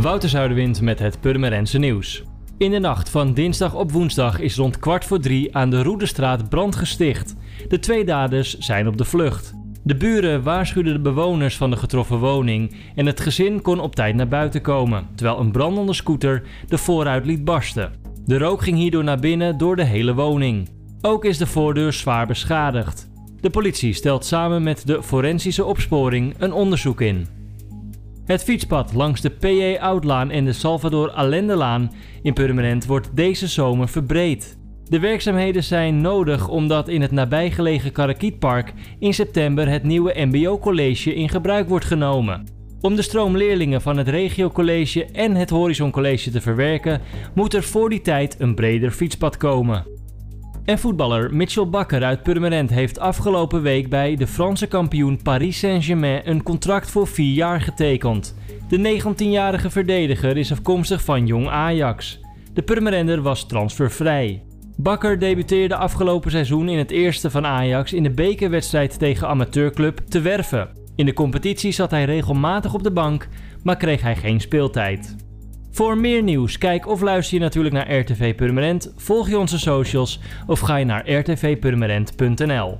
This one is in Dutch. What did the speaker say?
Wouter Zuiderwind met het Purmerense nieuws. In de nacht van dinsdag op woensdag is rond kwart voor drie aan de Roedestraat brand gesticht. De twee daders zijn op de vlucht. De buren waarschuwden de bewoners van de getroffen woning en het gezin kon op tijd naar buiten komen, terwijl een brandende scooter de vooruit liet barsten. De rook ging hierdoor naar binnen door de hele woning. Ook is de voordeur zwaar beschadigd. De politie stelt samen met de forensische opsporing een onderzoek in. Het fietspad langs de PJ Outlaan en de Salvador Allendelaan in Purmerend wordt deze zomer verbreed. De werkzaamheden zijn nodig omdat in het nabijgelegen Karakietpark in september het nieuwe MBO-college in gebruik wordt genomen. Om de stroom leerlingen van het regiocollege en het Horizon College te verwerken, moet er voor die tijd een breder fietspad komen. En voetballer Mitchell Bakker uit Purmerend heeft afgelopen week bij de Franse kampioen Paris Saint-Germain een contract voor vier jaar getekend. De 19-jarige verdediger is afkomstig van Jong Ajax. De Purmerender was transfervrij. Bakker debuteerde afgelopen seizoen in het eerste van Ajax in de bekerwedstrijd tegen amateurclub Te Werven. In de competitie zat hij regelmatig op de bank, maar kreeg hij geen speeltijd. Voor meer nieuws, kijk of luister je natuurlijk naar RTV Purmerend, volg je onze socials of ga je naar rtvpurmerend.nl.